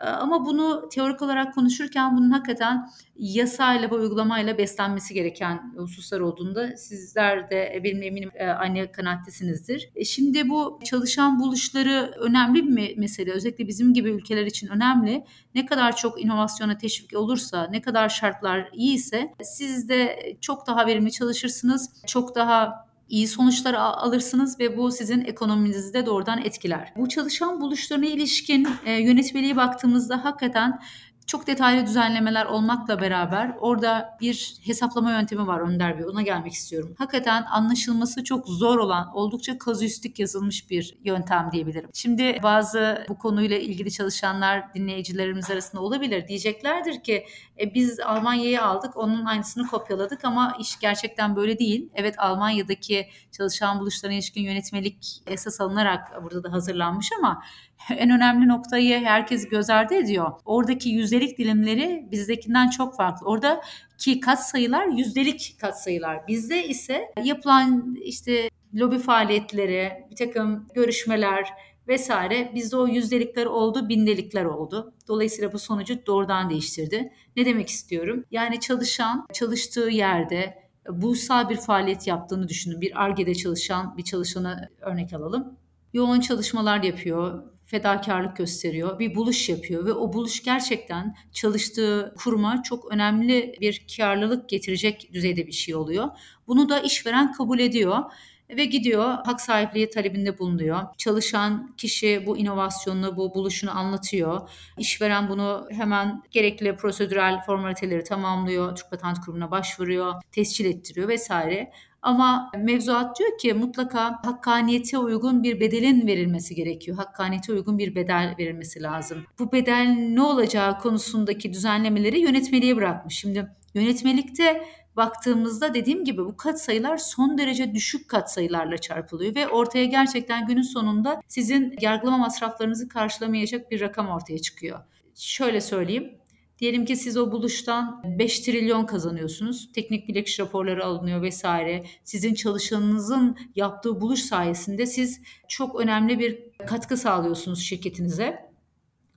Speaker 3: Ee, ama bunu teorik olarak konuşurken bunun hakikaten yasayla ve uygulamayla beslenmesi gereken hususlar olduğunda sizler de benim eminim e, aynı kanaattesinizdir. E, şimdi bu çalışan buluşları önemli bir mesele. Özellikle bizim gibi ülkeler için önemli. Ne kadar çok inovasyona teşvik olursa, ne kadar şartlar iyiyse siz de çok daha verimli çalışırsınız. Çok daha iyi sonuçlar alırsınız ve bu sizin ekonominizi de doğrudan etkiler. Bu çalışan buluşlarına ilişkin e, yönetmeliğe baktığımızda hakikaten çok detaylı düzenlemeler olmakla beraber orada bir hesaplama yöntemi var Önder Bey. Ona gelmek istiyorum. Hakikaten anlaşılması çok zor olan, oldukça kazüistik yazılmış bir yöntem diyebilirim. Şimdi bazı bu konuyla ilgili çalışanlar dinleyicilerimiz arasında olabilir. Diyeceklerdir ki e, biz Almanya'yı aldık, onun aynısını kopyaladık ama iş gerçekten böyle değil. Evet Almanya'daki çalışan buluşlarına ilişkin yönetmelik esas alınarak burada da hazırlanmış ama en önemli noktayı herkes göz ardı ediyor. Oradaki yüzdelik dilimleri bizdekinden çok farklı. Orada ki kat sayılar yüzdelik kat sayılar. Bizde ise yapılan işte lobi faaliyetleri, bir takım görüşmeler vesaire bizde o yüzdelikler oldu, bindelikler oldu. Dolayısıyla bu sonucu doğrudan değiştirdi. Ne demek istiyorum? Yani çalışan çalıştığı yerde bursal bir faaliyet yaptığını düşünün. Bir ARGE'de çalışan bir çalışanı örnek alalım. Yoğun çalışmalar yapıyor, fedakarlık gösteriyor, bir buluş yapıyor ve o buluş gerçekten çalıştığı kuruma çok önemli bir karlılık getirecek düzeyde bir şey oluyor. Bunu da işveren kabul ediyor ve gidiyor hak sahipliği talebinde bulunuyor. Çalışan kişi bu inovasyonunu, bu buluşunu anlatıyor. İşveren bunu hemen gerekli prosedürel formaliteleri tamamlıyor. Türk Patent Kurumu'na başvuruyor, tescil ettiriyor vesaire. Ama mevzuat diyor ki mutlaka hakkaniyete uygun bir bedelin verilmesi gerekiyor. Hakkaniyete uygun bir bedel verilmesi lazım. Bu bedel ne olacağı konusundaki düzenlemeleri yönetmeliğe bırakmış. Şimdi yönetmelikte baktığımızda dediğim gibi bu katsayılar son derece düşük katsayılarla çarpılıyor ve ortaya gerçekten günün sonunda sizin yargılama masraflarınızı karşılamayacak bir rakam ortaya çıkıyor. Şöyle söyleyeyim. Diyelim ki siz o buluştan 5 trilyon kazanıyorsunuz. Teknik bilekçi raporları alınıyor vesaire. Sizin çalışanınızın yaptığı buluş sayesinde siz çok önemli bir katkı sağlıyorsunuz şirketinize.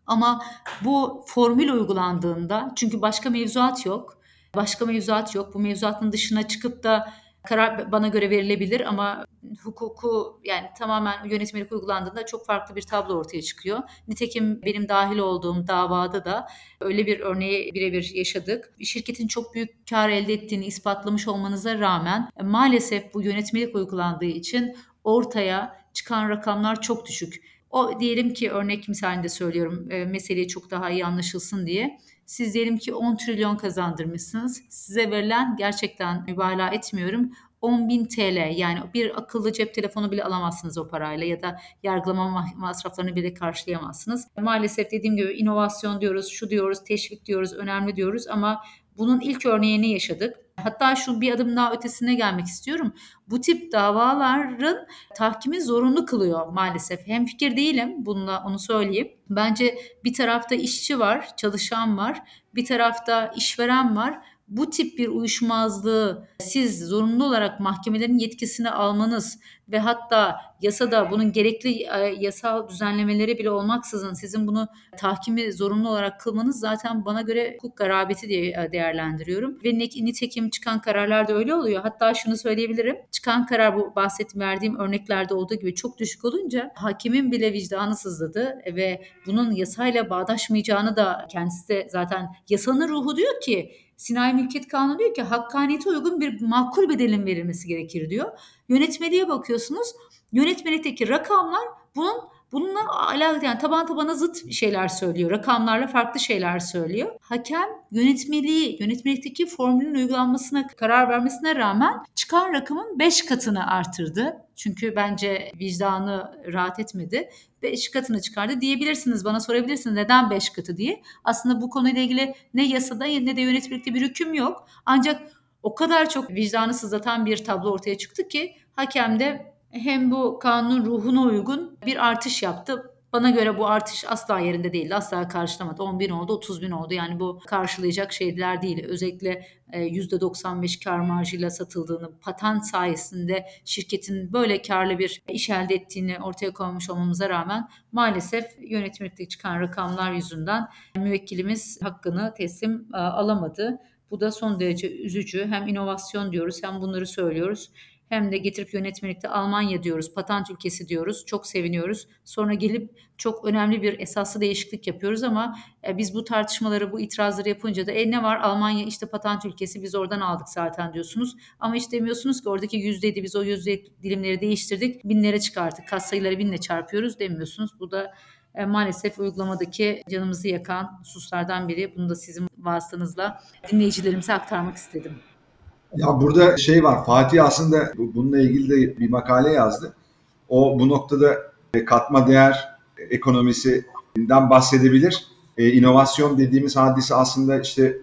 Speaker 3: Ama bu formül uygulandığında çünkü başka mevzuat yok. Başka mevzuat yok. Bu mevzuatın dışına çıkıp da karar bana göre verilebilir ama hukuku yani tamamen yönetmelik uygulandığında çok farklı bir tablo ortaya çıkıyor. Nitekim benim dahil olduğum davada da öyle bir örneği birebir yaşadık. Şirketin çok büyük kar elde ettiğini ispatlamış olmanıza rağmen maalesef bu yönetmelik uygulandığı için ortaya çıkan rakamlar çok düşük. O diyelim ki örnek misalinde söylüyorum e, meseleyi çok daha iyi anlaşılsın diye. Siz diyelim ki 10 trilyon kazandırmışsınız. Size verilen gerçekten mübalağa etmiyorum 10.000 TL yani bir akıllı cep telefonu bile alamazsınız o parayla ya da yargılama masraflarını bile karşılayamazsınız. Maalesef dediğim gibi inovasyon diyoruz, şu diyoruz, teşvik diyoruz, önemli diyoruz ama bunun ilk örneğini yaşadık. Hatta şu bir adım daha ötesine gelmek istiyorum. Bu tip davaların tahkimi zorunlu kılıyor maalesef. Hem fikir değilim bununla onu söyleyeyim. Bence bir tarafta işçi var, çalışan var, bir tarafta işveren var bu tip bir uyuşmazlığı siz zorunlu olarak mahkemelerin yetkisini almanız ve hatta yasada bunun gerekli e, yasal düzenlemeleri bile olmaksızın sizin bunu tahkimi zorunlu olarak kılmanız zaten bana göre hukuk garabeti diye e, değerlendiriyorum. Ve nitekim çıkan kararlar da öyle oluyor. Hatta şunu söyleyebilirim. Çıkan karar bu bahsettiğim verdiğim örneklerde olduğu gibi çok düşük olunca hakimin bile vicdanı sızladı ve bunun yasayla bağdaşmayacağını da kendisi de zaten yasanın ruhu diyor ki Sinayi Mülkiyet Kanunu diyor ki hakkaniyete uygun bir makul bedelin verilmesi gerekir diyor. Yönetmeliğe bakıyorsunuz. Yönetmelikteki rakamlar bunun Bununla alakalı yani taban tabana zıt şeyler söylüyor. Rakamlarla farklı şeyler söylüyor. Hakem yönetmeliği, yönetmelikteki formülün uygulanmasına karar vermesine rağmen çıkan rakamın 5 katını artırdı. Çünkü bence vicdanı rahat etmedi. 5 katını çıkardı diyebilirsiniz. Bana sorabilirsiniz neden 5 katı diye. Aslında bu konuyla ilgili ne yasada ne de yönetmelikte bir hüküm yok. Ancak o kadar çok vicdanı sızlatan bir tablo ortaya çıktı ki hakem de hem bu kanunun ruhuna uygun bir artış yaptı. Bana göre bu artış asla yerinde değildi. Asla karşılamadı. 10 bin oldu, 30 bin oldu. Yani bu karşılayacak şeyler değil. Özellikle %95 e, kar marjıyla satıldığını, patent sayesinde şirketin böyle karlı bir iş elde ettiğini ortaya koymuş olmamıza rağmen maalesef yönetmelikte çıkan rakamlar yüzünden müvekkilimiz hakkını teslim e, alamadı. Bu da son derece üzücü. Hem inovasyon diyoruz hem bunları söylüyoruz hem de getirip yönetmelikte Almanya diyoruz, patent ülkesi diyoruz. Çok seviniyoruz. Sonra gelip çok önemli bir esaslı değişiklik yapıyoruz ama e, biz bu tartışmaları, bu itirazları yapınca da e ne var Almanya işte patent ülkesi biz oradan aldık zaten diyorsunuz. Ama hiç demiyorsunuz ki oradaki yüzdeydi biz o yüzde dilimleri değiştirdik binlere çıkarttık. Kat sayıları binle çarpıyoruz demiyorsunuz. Bu da e, maalesef uygulamadaki canımızı yakan hususlardan biri. Bunu da sizin vasıtanızla dinleyicilerimize aktarmak istedim.
Speaker 1: Ya burada şey var, Fatih aslında bununla ilgili de bir makale yazdı. O bu noktada e, katma değer ekonomisinden bahsedebilir. E, inovasyon dediğimiz hadise aslında işte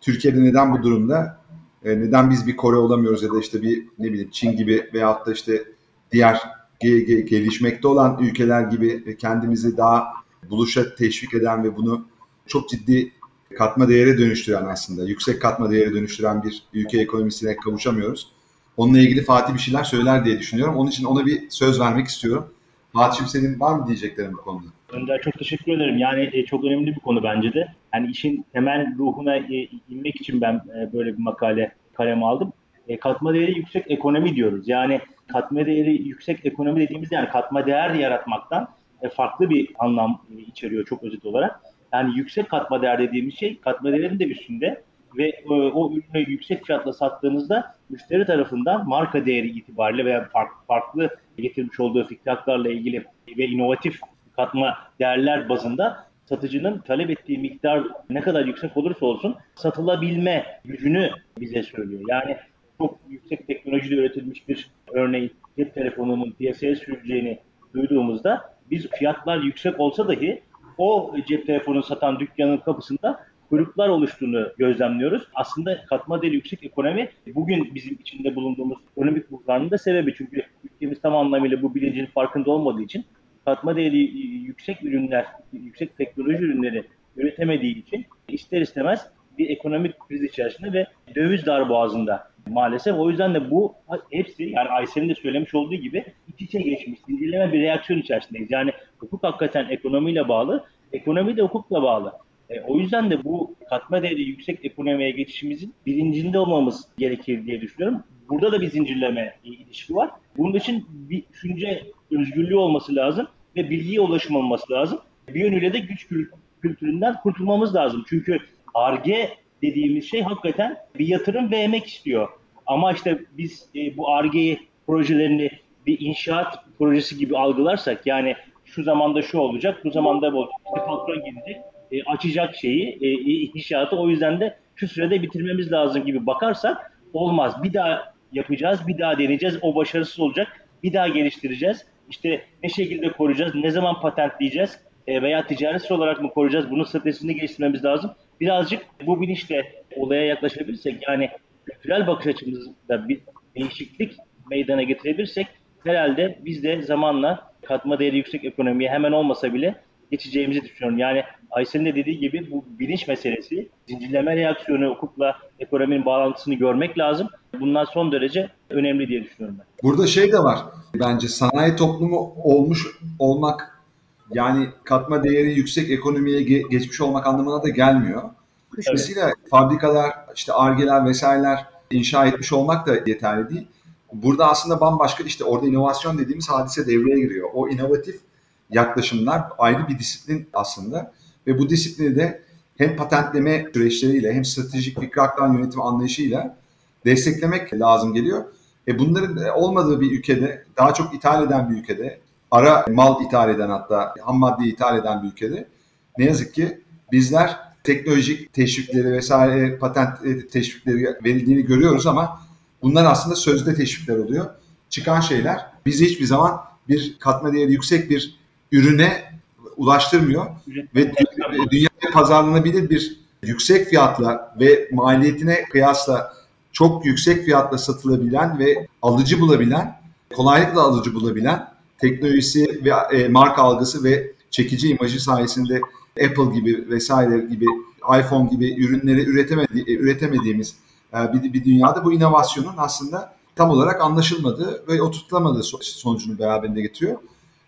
Speaker 1: Türkiye'de neden bu durumda? E, neden biz bir Kore olamıyoruz ya da işte bir ne bileyim Çin gibi veyahut da işte diğer ge- ge- gelişmekte olan ülkeler gibi kendimizi daha buluşa teşvik eden ve bunu çok ciddi katma değere dönüştüren aslında, yüksek katma değere dönüştüren bir ülke ekonomisine kavuşamıyoruz. Onunla ilgili Fatih bir şeyler söyler diye düşünüyorum. Onun için ona bir söz vermek istiyorum. Fatih'im senin var mı diyeceklerin bu konuda?
Speaker 2: Önder çok teşekkür ederim. Yani e, çok önemli bir konu bence de. Yani işin temel ruhuna e, inmek için ben e, böyle bir makale kaleme aldım. Katma değeri yüksek ekonomi diyoruz. Yani katma değeri yüksek ekonomi dediğimiz yani katma değer yaratmaktan farklı bir anlam içeriyor çok özet olarak. Yani yüksek katma değer dediğimiz şey katma değerin de üstünde ve e, o ürünü yüksek fiyatla sattığınızda müşteri tarafından marka değeri itibariyle veya farklı, farklı getirmiş olduğu fikratlarla ilgili ve inovatif katma değerler bazında satıcının talep ettiği miktar ne kadar yüksek olursa olsun satılabilme gücünü bize söylüyor. Yani çok yüksek teknolojide üretilmiş bir örneğin cep telefonunun piyasaya sürüleceğini duyduğumuzda biz fiyatlar yüksek olsa dahi o cep telefonu satan dükkanın kapısında kuyruklar oluştuğunu gözlemliyoruz. Aslında katma değeri yüksek ekonomi bugün bizim içinde bulunduğumuz ekonomik buhranın da sebebi. Çünkü ülkemiz tam anlamıyla bu bilincin farkında olmadığı için katma değeri yüksek ürünler, yüksek teknoloji ürünleri üretemediği için ister istemez bir ekonomik kriz içerisinde ve döviz darboğazında maalesef. O yüzden de bu hepsi yani Aysel'in de söylemiş olduğu gibi iç içe geçmiş, zincirleme bir reaksiyon içerisindeyiz. Yani hukuk hakikaten ekonomiyle bağlı, ekonomi de hukukla bağlı. E, o yüzden de bu katma değeri yüksek ekonomiye geçişimizin bilincinde olmamız gerekir diye düşünüyorum. Burada da bir zincirleme ilişki var. Bunun için bir düşünce özgürlüğü olması lazım ve bilgiye ulaşım olması lazım. Bir yönüyle de güç kültüründen kurtulmamız lazım. Çünkü ARGE dediğimiz şey hakikaten bir yatırım ve emek istiyor. Ama işte biz e, bu ARGE projelerini bir inşaat projesi gibi algılarsak yani şu zamanda şu olacak, bu zamanda bu olacak. İşte patron gelecek, e, açacak şeyi, e, inşaatı o yüzden de şu sürede bitirmemiz lazım gibi bakarsak olmaz. Bir daha yapacağız, bir daha deneyeceğiz, o başarısız olacak, bir daha geliştireceğiz. İşte ne şekilde koruyacağız, ne zaman patentleyeceğiz e, veya ticaret olarak mı koruyacağız, bunun stratejisini geliştirmemiz lazım. Birazcık bu bilinçle olaya yaklaşabilirsek, yani kültürel bakış açımızda bir değişiklik meydana getirebilirsek herhalde biz de zamanla katma değeri yüksek ekonomiye hemen olmasa bile geçeceğimizi düşünüyorum. Yani Aysel'in de dediği gibi bu bilinç meselesi, zincirleme reaksiyonu, hukukla ekonominin bağlantısını görmek lazım. Bunlar son derece önemli diye düşünüyorum ben.
Speaker 1: Burada şey de var. Bence sanayi toplumu olmuş olmak yani katma değeri yüksek ekonomiye ge- geçmiş olmak anlamına da gelmiyor. Dolayısıyla evet. fabrikalar, işte argeler vesaireler inşa etmiş olmak da yeterli değil. Burada aslında bambaşka işte orada inovasyon dediğimiz hadise devreye giriyor. O inovatif yaklaşımlar ayrı bir disiplin aslında ve bu disiplini de hem patentleme süreçleriyle hem stratejik fikri akran yönetim anlayışıyla desteklemek lazım geliyor. E bunların olmadığı bir ülkede, daha çok ithal eden bir ülkede, ara mal ithal eden hatta ham madde ithal eden bir ülkede ne yazık ki bizler teknolojik teşvikleri vesaire patent teşvikleri verildiğini görüyoruz ama bunlar aslında sözde teşvikler oluyor. Çıkan şeyler bizi hiçbir zaman bir katma değeri yüksek bir ürüne ulaştırmıyor ve dünyada pazarlanabilir bir yüksek fiyatla ve maliyetine kıyasla çok yüksek fiyatla satılabilen ve alıcı bulabilen, kolaylıkla alıcı bulabilen teknolojisi ve e, marka algısı ve çekici imajı sayesinde Apple gibi vesaire gibi iPhone gibi ürünleri üretemedi, üretemediğimiz e, bir, bir dünyada bu inovasyonun aslında tam olarak anlaşılmadığı ve oturtulamadığı sonucunu beraberinde getiriyor.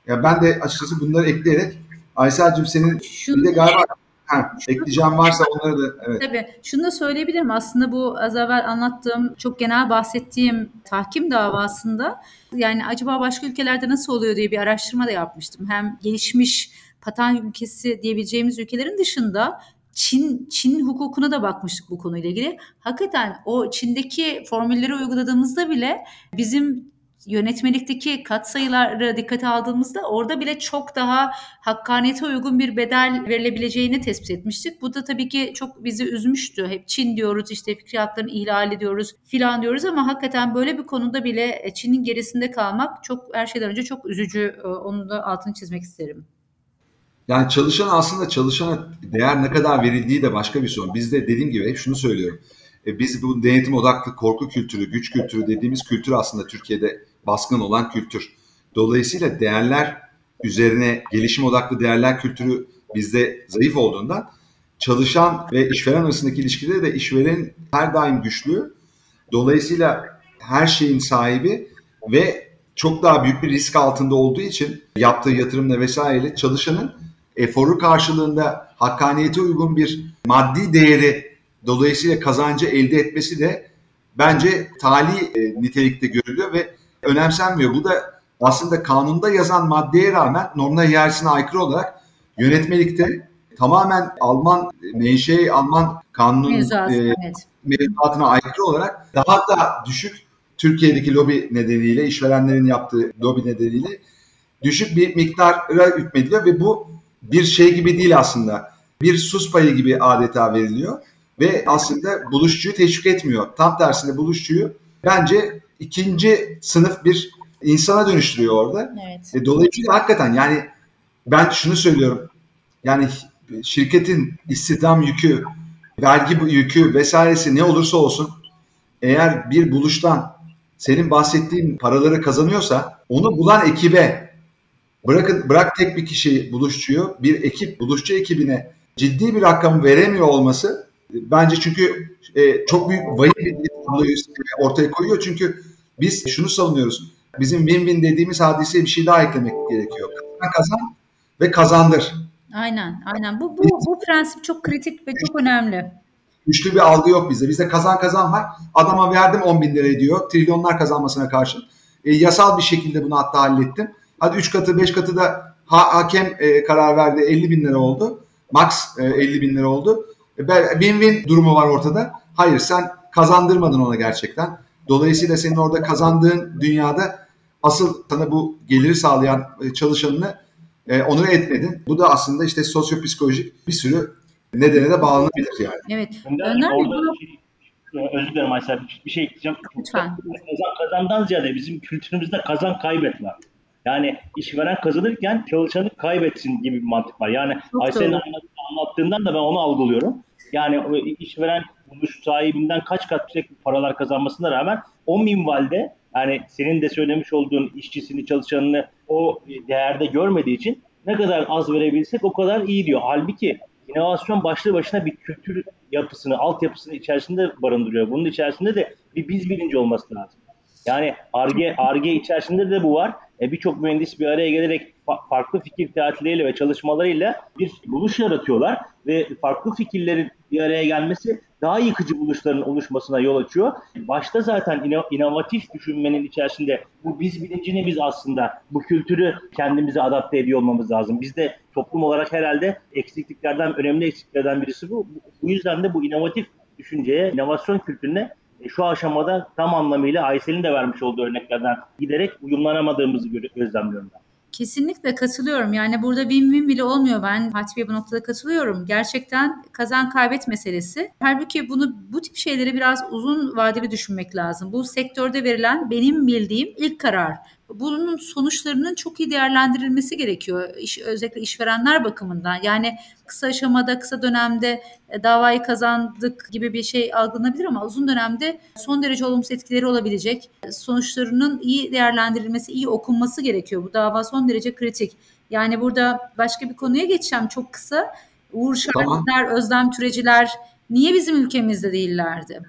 Speaker 1: Ya ben de açıkçası bunları ekleyerek Aysel'cim senin Şunu, bir de galiba ha, ekleyeceğim varsa onları da evet.
Speaker 3: Tabii. Şunu da söyleyebilirim. Aslında bu az evvel anlattığım çok genel bahsettiğim tahkim davasında yani acaba başka ülkelerde nasıl oluyor diye bir araştırma da yapmıştım. Hem gelişmiş patent ülkesi diyebileceğimiz ülkelerin dışında Çin Çin hukukuna da bakmıştık bu konuyla ilgili. Hakikaten o Çin'deki formülleri uyguladığımızda bile bizim yönetmelikteki katsayıları dikkate aldığımızda orada bile çok daha hakkaniyete uygun bir bedel verilebileceğini tespit etmiştik. Bu da tabii ki çok bizi üzmüştü. Hep Çin diyoruz işte fikri haklarını ihlal ediyoruz filan diyoruz ama hakikaten böyle bir konuda bile Çin'in gerisinde kalmak çok her şeyden önce çok üzücü. Onu da altını çizmek isterim.
Speaker 1: Yani çalışan aslında çalışana değer ne kadar verildiği de başka bir sorun. Biz de dediğim gibi hep şunu söylüyorum. E, biz bu denetim odaklı korku kültürü, güç kültürü dediğimiz kültür aslında Türkiye'de baskın olan kültür. Dolayısıyla değerler üzerine gelişim odaklı değerler kültürü bizde zayıf olduğunda çalışan ve işveren arasındaki ilişkide de işveren her daim güçlü. Dolayısıyla her şeyin sahibi ve çok daha büyük bir risk altında olduğu için yaptığı yatırımla vesaire çalışanın eforu karşılığında hakkaniyete uygun bir maddi değeri dolayısıyla kazancı elde etmesi de bence tali e, nitelikte görülüyor ve önemsenmiyor. Bu da aslında kanunda yazan maddeye rağmen normlar hiyerarşisine aykırı olarak yönetmelikte tamamen Alman menşei Alman kanunun Mevzuat, e, evet. mevzuatına aykırı olarak daha da düşük Türkiye'deki lobi nedeniyle işverenlerin yaptığı lobi nedeniyle düşük bir miktara hükmediliyor ve bu bir şey gibi değil aslında. Bir sus payı gibi adeta veriliyor ve aslında buluşçuyu teşvik etmiyor. Tam tersine buluşçuyu bence ikinci sınıf bir insana dönüştürüyor orada. Evet. E, dolayısıyla hakikaten yani ben şunu söylüyorum. Yani şirketin istihdam yükü vergi yükü vesairesi ne olursa olsun eğer bir buluştan senin bahsettiğin paraları kazanıyorsa onu bulan ekibe bırakın bırak tek bir kişi buluşçuyu bir ekip buluşçu ekibine ciddi bir rakam veremiyor olması bence çünkü e, çok büyük vahim bir tabloyu ortaya koyuyor çünkü biz şunu savunuyoruz. Bizim win-win dediğimiz hadiseye bir şey daha eklemek gerekiyor. Kazan kazan ve kazandır.
Speaker 3: Aynen, aynen. Bu, bu, bu prensip çok kritik ve çok önemli.
Speaker 1: Güçlü bir algı yok bizde. Bizde kazan kazan var. Adama verdim 10 bin lira diyor. Trilyonlar kazanmasına karşı. E, yasal bir şekilde bunu hatta hallettim. Hadi 3 katı 5 katı da ha, hakem e, karar verdi 50 bin lira oldu. Max e, 50 bin lira oldu. E, win-win durumu var ortada. Hayır sen kazandırmadın ona gerçekten. Dolayısıyla senin orada kazandığın dünyada asıl sana bu geliri sağlayan e, çalışanını e, onur etmedin. Bu da aslında işte sosyopsikolojik bir sürü nedene de bağlanabilir yani.
Speaker 3: Evet.
Speaker 2: Önder, şey- özür dilerim Aysel bir şey ekleyeceğim.
Speaker 3: Lütfen.
Speaker 2: Kazan kazandan ziyade bizim kültürümüzde kazan kaybet var. Yani işveren kazanırken çalışanı kaybetsin gibi bir mantık var. Yani
Speaker 3: Çok
Speaker 2: Aysel'in anlattığından da ben onu algılıyorum. Yani işveren buluş sahibinden kaç kat yüksek paralar kazanmasına rağmen o minvalde yani senin de söylemiş olduğun işçisini, çalışanını o değerde görmediği için ne kadar az verebilsek o kadar iyi diyor. Halbuki inovasyon başlı başına bir kültür yapısını, altyapısını içerisinde barındırıyor. Bunun içerisinde de bir biz bilinci olması lazım. Yani ARGE, ARGE içerisinde de bu var. E, Birçok mühendis bir araya gelerek fa- farklı fikir teatileriyle ve çalışmalarıyla bir buluş yaratıyorlar ve farklı fikirlerin bir araya gelmesi daha yıkıcı buluşların oluşmasına yol açıyor. Başta zaten ino- inovatif düşünmenin içerisinde bu biz bilincini biz aslında bu kültürü kendimize adapte ediyor olmamız lazım. Biz de toplum olarak herhalde eksikliklerden, önemli eksikliklerden birisi bu. Bu yüzden de bu inovatif düşünceye, inovasyon kültürüne şu aşamada tam anlamıyla Aysel'in de vermiş olduğu örneklerden giderek uyumlanamadığımızı gö- gözlemliyorum ben.
Speaker 3: Kesinlikle katılıyorum. Yani burada win-win bile olmuyor. Ben Fatih bu noktada katılıyorum. Gerçekten kazan kaybet meselesi. Halbuki bunu bu tip şeyleri biraz uzun vadeli düşünmek lazım. Bu sektörde verilen benim bildiğim ilk karar. Bunun sonuçlarının çok iyi değerlendirilmesi gerekiyor. İş, özellikle işverenler bakımından. Yani kısa aşamada, kısa dönemde e, davayı kazandık gibi bir şey algılanabilir ama uzun dönemde son derece olumsuz etkileri olabilecek. Sonuçlarının iyi değerlendirilmesi, iyi okunması gerekiyor. Bu dava son derece kritik. Yani burada başka bir konuya geçeceğim çok kısa. Uğur
Speaker 1: Tamam.
Speaker 3: Şahinler, Özlem Türeciler niye bizim ülkemizde değillerdi?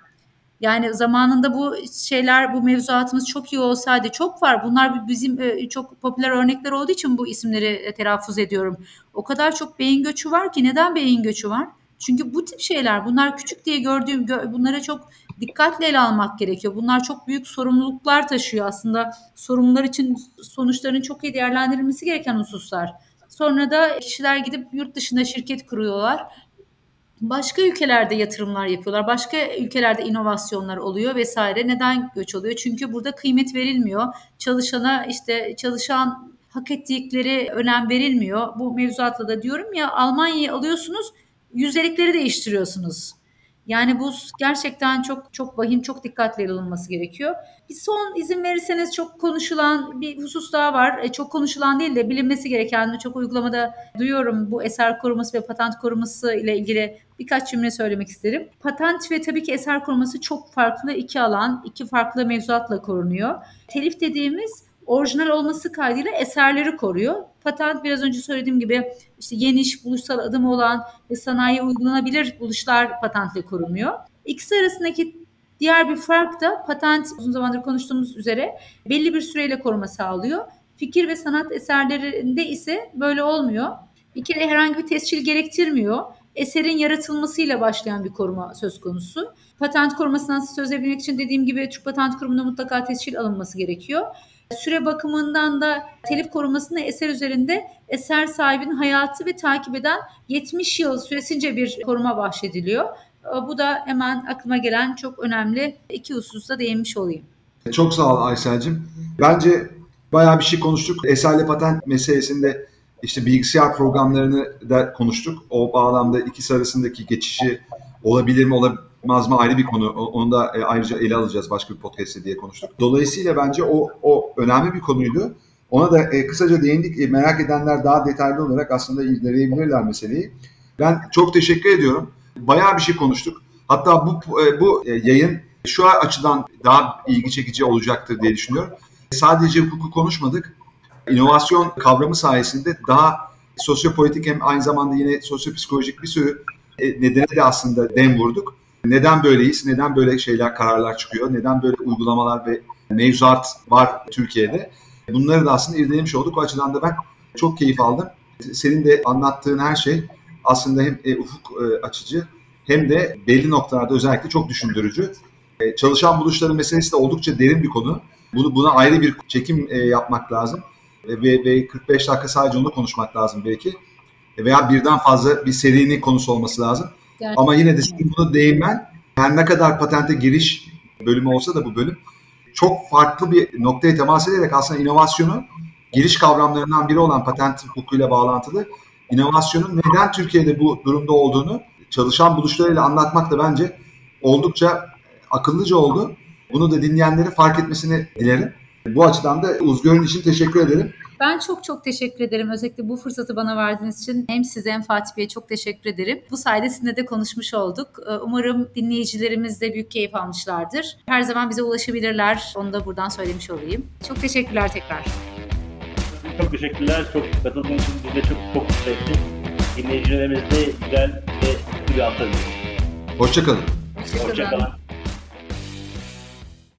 Speaker 3: Yani zamanında bu şeyler, bu mevzuatımız çok iyi olsaydı çok var. Bunlar bizim e, çok popüler örnekler olduğu için bu isimleri e, telaffuz ediyorum. O kadar çok beyin göçü var ki neden beyin göçü var? Çünkü bu tip şeyler bunlar küçük diye gördüğüm gö- bunlara çok dikkatle ele almak gerekiyor. Bunlar çok büyük sorumluluklar taşıyor aslında. Sorumlular için sonuçların çok iyi değerlendirilmesi gereken hususlar. Sonra da kişiler gidip yurt dışında şirket kuruyorlar. Başka ülkelerde yatırımlar yapıyorlar. Başka ülkelerde inovasyonlar oluyor vesaire. Neden göç oluyor? Çünkü burada kıymet verilmiyor. Çalışana işte çalışan hak ettikleri önem verilmiyor. Bu mevzuatla da diyorum ya Almanya'yı alıyorsunuz, yüzdelikleri değiştiriyorsunuz. Yani bu gerçekten çok çok vahim, çok dikkatli alınması gerekiyor. Bir son izin verirseniz çok konuşulan bir husus daha var. E, çok konuşulan değil de bilinmesi gereken, çok uygulamada duyuyorum bu eser koruması ve patent koruması ile ilgili birkaç cümle söylemek isterim. Patent ve tabii ki eser koruması çok farklı iki alan, iki farklı mevzuatla korunuyor. Telif dediğimiz orijinal olması kaydıyla eserleri koruyor. Patent biraz önce söylediğim gibi işte geniş buluşsal adımı olan ve sanayiye uygulanabilir buluşlar patentle korunuyor. İkisi arasındaki diğer bir fark da patent uzun zamandır konuştuğumuz üzere belli bir süreyle koruma sağlıyor. Fikir ve sanat eserlerinde ise böyle olmuyor. Bir kere herhangi bir tescil gerektirmiyor. Eserin yaratılmasıyla başlayan bir koruma söz konusu. Patent korumasından söz edebilmek için dediğim gibi Türk Patent Kurumu'nda mutlaka tescil alınması gerekiyor. Süre bakımından da telif korumasında eser üzerinde eser sahibinin hayatı ve takip eden 70 yıl süresince bir koruma bahşediliyor. Bu da hemen aklıma gelen çok önemli iki hususta değinmiş olayım.
Speaker 1: Çok sağ ol Aysel'cim. Bence bayağı bir şey konuştuk. Eserle patent meselesinde işte bilgisayar programlarını da konuştuk. O bağlamda ikisi arasındaki geçişi olabilir mi olamaz mı ayrı bir konu. Onu da e, ayrıca ele alacağız başka bir podcast'te diye konuştuk. Dolayısıyla bence o, o önemli bir konuydu. Ona da e, kısaca değindik. E, merak edenler daha detaylı olarak aslında irdeleyebilirler meseleyi. Ben çok teşekkür ediyorum. Bayağı bir şey konuştuk. Hatta bu e, bu yayın şu açıdan daha ilgi çekici olacaktır diye düşünüyorum. Sadece hukuku konuşmadık. İnovasyon kavramı sayesinde daha sosyopolitik hem aynı zamanda yine sosyopsikolojik bir sürü e, nedene de aslında dem vurduk. Neden böyleyiz? Neden böyle şeyler, kararlar çıkıyor? Neden böyle uygulamalar ve mevzuat var Türkiye'de? Bunları da aslında irdelemiş olduk. O açıdan da ben çok keyif aldım. Senin de anlattığın her şey aslında hem e, ufuk e, açıcı hem de belli noktalarda özellikle çok düşündürücü. Çalışan buluşları meselesi de oldukça derin bir konu. Bunu buna ayrı bir çekim yapmak lazım ve, ve 45 dakika sadece onu konuşmak lazım belki veya birden fazla bir serinin konusu olması lazım.
Speaker 3: Gerçekten.
Speaker 1: Ama yine de senin bunu değinmen her ne kadar patente giriş bölümü olsa da bu bölüm çok farklı bir noktaya temas ederek aslında inovasyonu giriş kavramlarından biri olan patent hukukuyla bağlantılı inovasyonun neden Türkiye'de bu durumda olduğunu çalışan buluşlarıyla anlatmak da bence oldukça akıllıca oldu. Bunu da dinleyenlerin fark etmesini dilerim. Bu açıdan da Uzgör'ün için teşekkür ederim.
Speaker 3: Ben çok çok teşekkür ederim. Özellikle bu fırsatı bana verdiğiniz için hem size hem Fatih Bey'e çok teşekkür ederim. Bu sayede sizinle de konuşmuş olduk. Ee, Umarım dinleyicilerimiz de büyük keyif almışlardır. Her zaman bize ulaşabilirler. Onu da buradan söylemiş olayım. Çok teşekkürler tekrar.
Speaker 2: Çok teşekkürler. Çok katıldığınız için bize çok çok mutlu etti. Dinleyicilerimiz de güzel ve mutlu bir hafta diliyoruz.
Speaker 1: Hoşçakalın.
Speaker 3: Hoşçakalın.
Speaker 2: Hoşçakalın.